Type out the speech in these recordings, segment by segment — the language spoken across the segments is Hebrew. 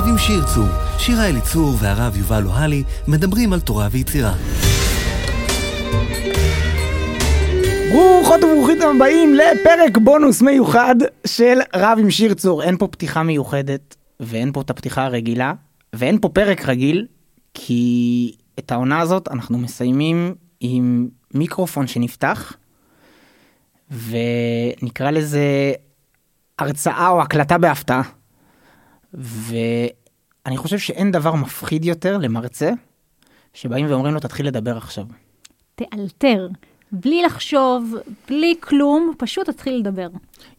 רב עם שיר צור, שירה אליצור והרב יובל אוהלי מדברים על תורה ויצירה. ברוכות וברוכים הבאים לפרק בונוס מיוחד של רב עם שיר צור. אין פה פתיחה מיוחדת, ואין פה את הפתיחה הרגילה, ואין פה פרק רגיל, כי את העונה הזאת אנחנו מסיימים עם מיקרופון שנפתח, ונקרא לזה הרצאה או הקלטה בהפתעה. ואני חושב שאין דבר מפחיד יותר למרצה, שבאים ואומרים לו תתחיל לדבר עכשיו. תאלתר, בלי לחשוב, בלי כלום, פשוט תתחיל לדבר.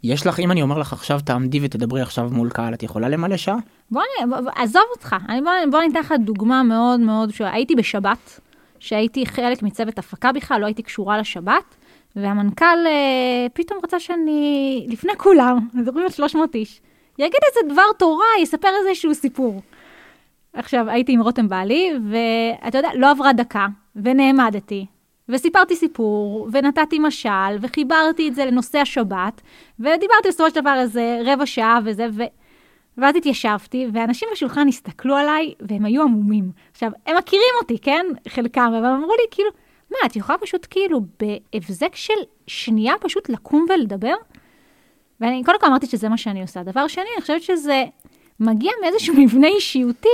יש לך, אם אני אומר לך עכשיו תעמדי ותדברי עכשיו מול קהל, את יכולה למלא שעה? בוא, נ- בוא, עזוב אותך, אני, בוא, בוא ניתן לך דוגמה מאוד מאוד פשוטה. הייתי בשבת, שהייתי חלק מצוות הפקה בכלל, לא הייתי קשורה לשבת, והמנכ"ל אה, פתאום רצה שאני, לפני כולם, מדברים על 300 איש, יגיד איזה דבר תורה, יספר איזשהו סיפור. עכשיו, הייתי עם רותם בעלי, ואתה יודע, לא עברה דקה, ונעמדתי, וסיפרתי סיפור, ונתתי משל, וחיברתי את זה לנושא השבת, ודיברתי בסופו של דבר איזה רבע שעה וזה, ו... ואז התיישבתי, ואנשים בשולחן הסתכלו עליי, והם היו עמומים. עכשיו, הם מכירים אותי, כן? חלקם, אבל אמרו לי, כאילו, מה, את יכולה פשוט כאילו בהבזק של שנייה פשוט לקום ולדבר? ואני קודם כל אמרתי שזה מה שאני עושה. דבר שני, אני חושבת שזה מגיע מאיזשהו מבנה אישיותי,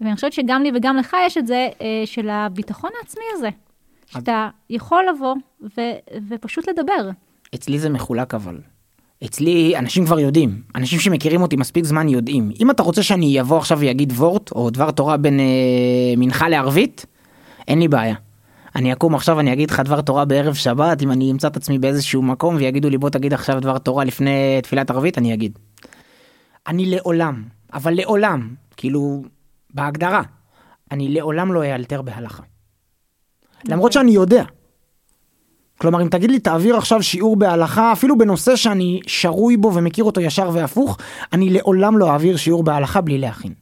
ואני חושבת שגם לי וגם לך יש את זה, אה, של הביטחון העצמי הזה. שאתה יכול לבוא ו- ופשוט לדבר. אצלי זה מחולק אבל. אצלי אנשים כבר יודעים, אנשים שמכירים אותי מספיק זמן יודעים. אם אתה רוצה שאני אבוא עכשיו ויגיד וורט או דבר תורה בין אה, מנחה לערבית, אין לי בעיה. אני אקום עכשיו אני אגיד לך דבר תורה בערב שבת אם אני אמצא את עצמי באיזשהו מקום ויגידו לי בוא תגיד עכשיו דבר תורה לפני תפילת ערבית אני אגיד. אני לעולם אבל לעולם כאילו בהגדרה אני לעולם לא אאלתר בהלכה. למרות שאני יודע. כלומר אם תגיד לי תעביר עכשיו שיעור בהלכה אפילו בנושא שאני שרוי בו ומכיר אותו ישר והפוך אני לעולם לא אעביר שיעור בהלכה בלי להכין.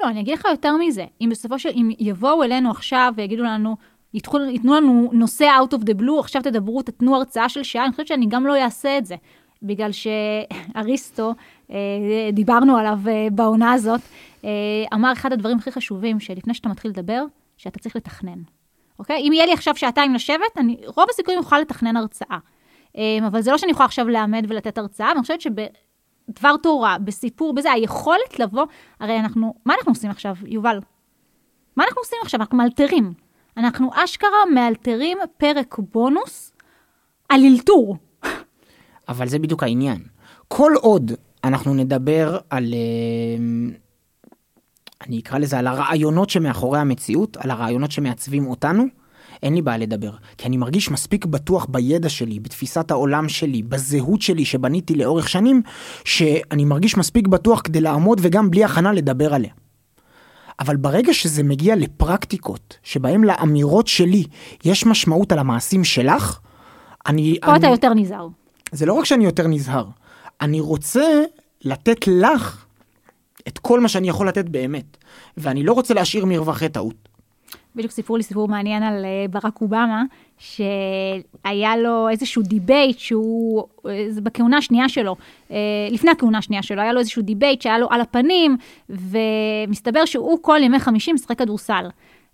לא, אני אגיד לך יותר מזה. אם בסופו של... אם יבואו אלינו עכשיו ויגידו לנו, ייתנו, לנו נושא out of the blue, עכשיו תדברו, תתנו הרצאה של שעה, אני חושבת שאני גם לא אעשה את זה. בגלל שאריסטו, אה, דיברנו עליו אה, בעונה הזאת, אה, אמר אחד הדברים הכי חשובים, שלפני שאתה מתחיל לדבר, שאתה צריך לתכנן. אוקיי? אם יהיה לי עכשיו שעתיים לשבת, אני רוב הסיכויים אוכל לתכנן הרצאה. אה, אבל זה לא שאני יכולה עכשיו לעמד ולתת הרצאה, ואני חושבת שבדבר תורה, בסיפור, בזה, היכולת לבוא, הרי אנחנו, מה אנחנו עושים עכשיו, יובל? מה אנחנו עושים עכשיו? אנחנו מאלתרים. אנחנו אשכרה מאלתרים פרק בונוס על אלתור. אבל זה בדיוק העניין. כל עוד אנחנו נדבר על, אה, אני אקרא לזה, על הרעיונות שמאחורי המציאות, על הרעיונות שמעצבים אותנו, אין לי בעיה לדבר. כי אני מרגיש מספיק בטוח בידע שלי, בתפיסת העולם שלי, בזהות שלי שבניתי לאורך שנים, שאני מרגיש מספיק בטוח כדי לעמוד וגם בלי הכנה לדבר עליה. אבל ברגע שזה מגיע לפרקטיקות, שבהם לאמירות שלי יש משמעות על המעשים שלך, אני... פה אני... אתה יותר נזהר. זה לא רק שאני יותר נזהר, אני רוצה לתת לך את כל מה שאני יכול לתת באמת, ואני לא רוצה להשאיר מרווחי טעות. בדיוק סיפרו לי סיפור מעניין על אה, ברק אובמה, שהיה לו איזשהו debate שהוא, אה, זה בכהונה השנייה שלו, אה, לפני הכהונה השנייה שלו, היה לו איזשהו debate שהיה לו על הפנים, ומסתבר שהוא כל ימי חמישי משחק כדורסל.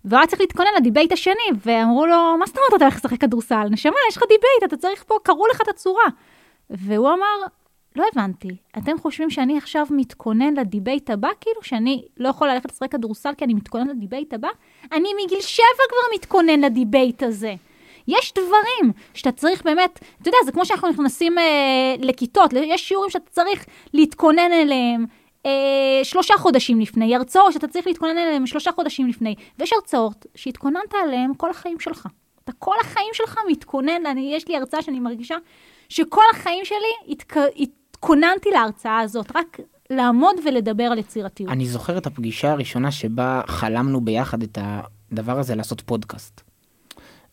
והוא היה צריך להתכונן ל debate השני, ואמרו לו, מה זאת אומרת אתה הולך לשחק כדורסל? נשמה, יש לך debate, אתה צריך פה, קרעו לך את הצורה. והוא אמר, לא הבנתי, אתם חושבים שאני עכשיו מתכונן ל debate הבא? כאילו שאני לא יכול ללכת לשחק כדורסל כי אני מתכונן ל debate הבא? אני מגיל שבע כבר מתכונן לדיבייט הזה. יש דברים שאתה צריך באמת, אתה יודע, זה כמו שאנחנו נכנסים אה, לכיתות, יש שיעורים שאתה צריך להתכונן אליהם אה, שלושה חודשים לפני, הרצאות שאתה צריך להתכונן אליהם שלושה חודשים לפני, ויש הרצאות שהתכוננת עליהן כל החיים שלך. אתה כל החיים שלך מתכונן, אני, יש לי הרצאה שאני מרגישה שכל החיים שלי התק... התכוננתי להרצאה הזאת, רק לעמוד ולדבר על יצירתיות. אני זוכר את הפגישה הראשונה שבה חלמנו ביחד את הדבר הזה לעשות פודקאסט.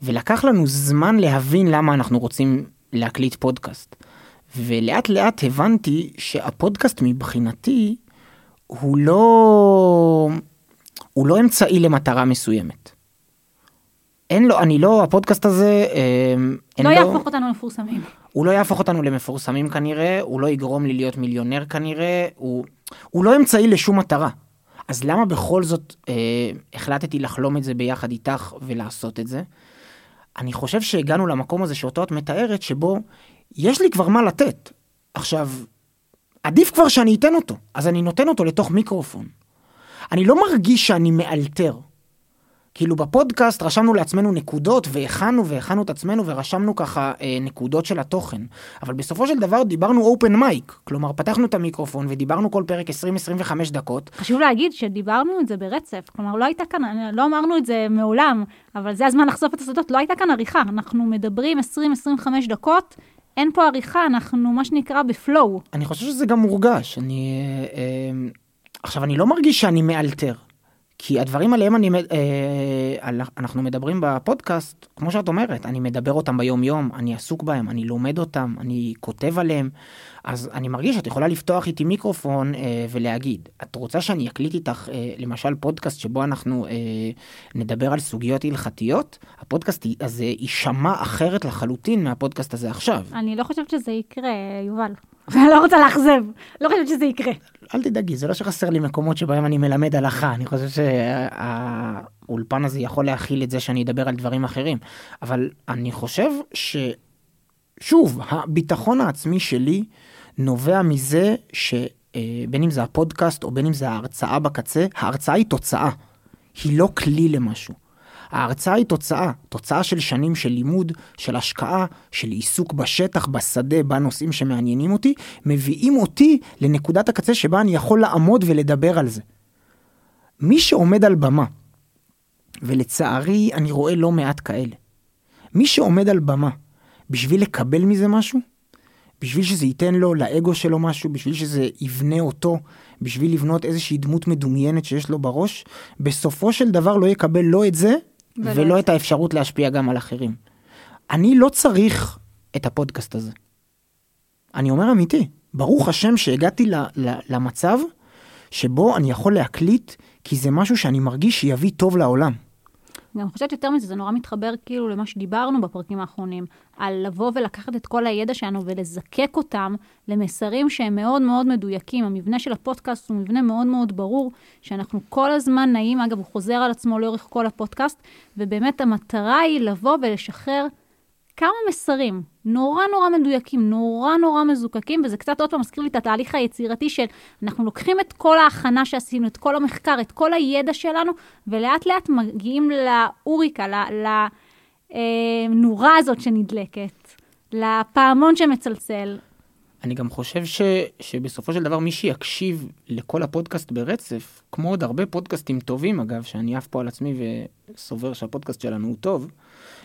ולקח לנו זמן להבין למה אנחנו רוצים להקליט פודקאסט. ולאט לאט הבנתי שהפודקאסט מבחינתי הוא לא... הוא לא אמצעי למטרה מסוימת. אין לו, אני לא, הפודקאסט הזה, אה, אין לא לו, יהפוך אותנו מפורסמים. הוא לא יהפוך אותנו למפורסמים כנראה, הוא לא יגרום לי להיות מיליונר כנראה, הוא... הוא לא אמצעי לשום מטרה. אז למה בכל זאת אה, החלטתי לחלום את זה ביחד איתך ולעשות את זה? אני חושב שהגענו למקום הזה שאותו את מתארת, שבו יש לי כבר מה לתת. עכשיו, עדיף כבר שאני אתן אותו, אז אני נותן אותו לתוך מיקרופון. אני לא מרגיש שאני מאלתר. כאילו בפודקאסט רשמנו לעצמנו נקודות והכנו והכנו את עצמנו ורשמנו ככה אה, נקודות של התוכן. אבל בסופו של דבר דיברנו אופן מייק, כלומר פתחנו את המיקרופון ודיברנו כל פרק 20-25 דקות. חשוב להגיד שדיברנו את זה ברצף, כלומר לא הייתה כאן, לא אמרנו את זה מעולם, אבל זה הזמן לחשוף את הסודות, לא הייתה כאן עריכה, אנחנו מדברים 20-25 דקות, אין פה עריכה, אנחנו מה שנקרא בפלואו. אני חושב שזה גם מורגש, אני... אה, אה, עכשיו אני לא מרגיש שאני מאלתר. כי הדברים עליהם אני, אה, אנחנו מדברים בפודקאסט, כמו שאת אומרת, אני מדבר אותם ביום יום, אני עסוק בהם, אני לומד אותם, אני כותב עליהם, אז אני מרגיש שאת יכולה לפתוח איתי מיקרופון אה, ולהגיד, את רוצה שאני אקליט איתך אה, למשל פודקאסט שבו אנחנו אה, נדבר על סוגיות הלכתיות? הפודקאסט הזה יישמע אחרת לחלוטין מהפודקאסט הזה עכשיו. אני לא חושבת שזה יקרה, יובל. אני לא רוצה לאכזב, לא חושבת שזה יקרה. אל תדאגי, זה לא שחסר לי מקומות שבהם אני מלמד הלכה, אני חושב שהאולפן הזה יכול להכיל את זה שאני אדבר על דברים אחרים, אבל אני חושב ש... שוב, הביטחון העצמי שלי נובע מזה שבין אם זה הפודקאסט או בין אם זה ההרצאה בקצה, ההרצאה היא תוצאה, היא לא כלי למשהו. ההרצאה היא תוצאה, תוצאה של שנים של לימוד, של השקעה, של עיסוק בשטח, בשדה, בנושאים שמעניינים אותי, מביאים אותי לנקודת הקצה שבה אני יכול לעמוד ולדבר על זה. מי שעומד על במה, ולצערי אני רואה לא מעט כאלה, מי שעומד על במה בשביל לקבל מזה משהו, בשביל שזה ייתן לו, לאגו שלו משהו, בשביל שזה יבנה אותו, בשביל לבנות איזושהי דמות מדומיינת שיש לו בראש, בסופו של דבר לא יקבל לא את זה ולא, ולא את האפשרות להשפיע גם על אחרים. אני לא צריך את הפודקאסט הזה. אני אומר אמיתי, ברוך השם שהגעתי ל, ל, למצב שבו אני יכול להקליט, כי זה משהו שאני מרגיש שיביא טוב לעולם. גם חושבת יותר מזה, זה נורא מתחבר כאילו למה שדיברנו בפרקים האחרונים, על לבוא ולקחת את כל הידע שלנו ולזקק אותם למסרים שהם מאוד מאוד מדויקים. המבנה של הפודקאסט הוא מבנה מאוד מאוד ברור, שאנחנו כל הזמן נעים, אגב, הוא חוזר על עצמו לאורך כל הפודקאסט, ובאמת המטרה היא לבוא ולשחרר כמה מסרים נורא נורא מדויקים, נורא נורא מזוקקים, וזה קצת עוד פעם מזכיר לי את התהליך היצירתי של אנחנו לוקחים את כל ההכנה שעשינו, את כל המחקר, את כל הידע שלנו, ולאט לאט מגיעים לאוריקה, לנורה אה, הזאת שנדלקת, לפעמון שמצלצל. אני גם חושב ש, שבסופו של דבר מי שיקשיב לכל הפודקאסט ברצף, כמו עוד הרבה פודקאסטים טובים אגב, שאני עף פה על עצמי וסובר שהפודקאסט שלנו הוא טוב,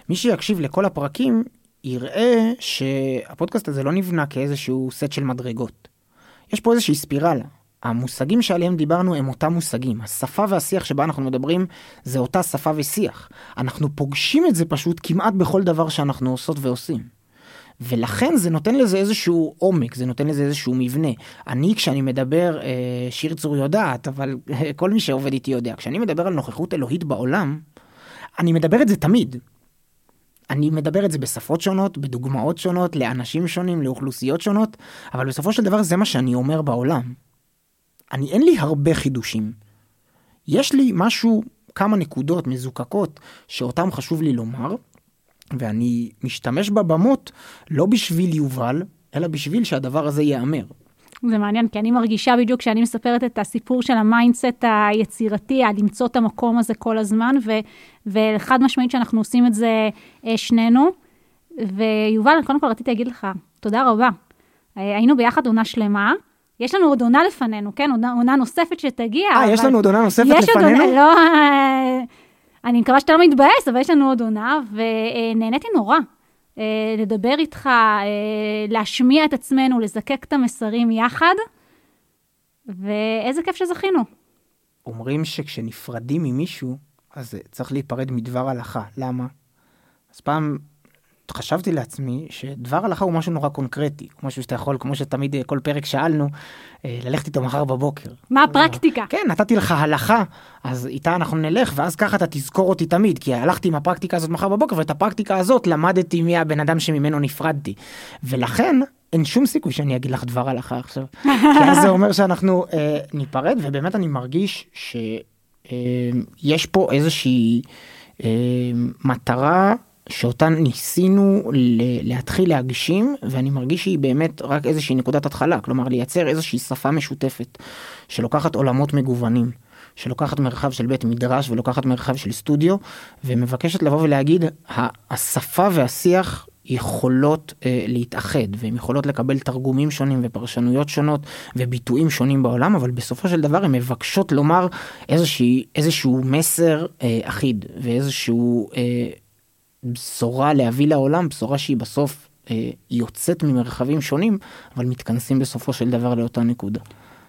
מי שיקשיב לכל הפרקים יראה שהפודקאסט הזה לא נבנה כאיזשהו סט של מדרגות. יש פה איזושהי ספירלה. המושגים שעליהם דיברנו הם אותם מושגים. השפה והשיח שבה אנחנו מדברים זה אותה שפה ושיח. אנחנו פוגשים את זה פשוט כמעט בכל דבר שאנחנו עושות ועושים. ולכן זה נותן לזה איזשהו עומק, זה נותן לזה איזשהו מבנה. אני כשאני מדבר, אה, שיר צור יודעת, אבל כל מי שעובד איתי יודע, כשאני מדבר על נוכחות אלוהית בעולם, אני מדבר את זה תמיד. אני מדבר את זה בשפות שונות, בדוגמאות שונות, לאנשים שונים, לאוכלוסיות שונות, אבל בסופו של דבר זה מה שאני אומר בעולם. אני, אין לי הרבה חידושים. יש לי משהו, כמה נקודות מזוקקות שאותם חשוב לי לומר, ואני משתמש בבמות לא בשביל יובל, אלא בשביל שהדבר הזה ייאמר. זה מעניין, כי אני מרגישה בדיוק כשאני מספרת את הסיפור של ה mindset היצירתי, על למצוא את המקום הזה כל הזמן, ו, וחד משמעית שאנחנו עושים את זה אה, שנינו. ויובל, קודם כל רציתי להגיד לך, תודה רבה. אה, היינו ביחד עונה שלמה. יש לנו עוד עונה לפנינו, כן? עונה, עונה נוספת שתגיע. אה, אבל... יש לנו עוד עונה נוספת לפנינו? יש עוד עונה, לא... אה, אני מקווה שאתה לא מתבאס, אבל יש לנו עוד עונה, ונהניתי נורא. אה, לדבר איתך, אה, להשמיע את עצמנו, לזקק את המסרים יחד, ואיזה כיף שזכינו. אומרים שכשנפרדים ממישהו, אז צריך להיפרד מדבר הלכה. למה? אז פעם חשבתי לעצמי שדבר הלכה הוא משהו נורא קונקרטי, משהו שאתה יכול, כמו שתמיד אה, כל פרק שאלנו, אה, ללכת איתו מחר בבוקר. מה הפרקטיקה? כן, נתתי לך הלכה, אז איתה אנחנו נלך, ואז ככה אתה תזכור אותי תמיד, כי הלכתי עם הפרקטיקה הזאת מחר בבוקר, ואת הפרקטיקה הזאת למדתי מי הבן אדם שממנו נפרדתי. ולכן, אין שום סיכוי שאני אגיד לך דבר הלכה עכשיו. כי אז זה אומר שאנחנו אה, ניפרד, ובאמת אני מרגיש שיש אה, פה איזושהי אה, מטרה שאותה ניסינו להתחיל להגשים, ואני מרגיש שהיא באמת רק איזושהי נקודת התחלה, כלומר לייצר איזושהי שפה משותפת, שלוקחת עולמות מגוונים. שלוקחת מרחב של בית מדרש ולוקחת מרחב של סטודיו ומבקשת לבוא ולהגיד השפה והשיח יכולות אה, להתאחד והן יכולות לקבל תרגומים שונים ופרשנויות שונות וביטויים שונים בעולם אבל בסופו של דבר הן מבקשות לומר איזושהי, איזשהו מסר אה, אחיד ואיזשהו אה, בשורה להביא לעולם בשורה שהיא בסוף אה, יוצאת ממרחבים שונים אבל מתכנסים בסופו של דבר לאותה נקודה.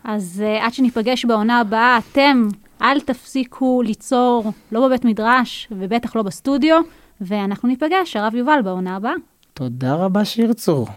אז uh, עד שניפגש בעונה הבאה, אתם אל תפסיקו ליצור, לא בבית מדרש ובטח לא בסטודיו, ואנחנו ניפגש, הרב יובל, בעונה הבאה. תודה רבה שיר צור.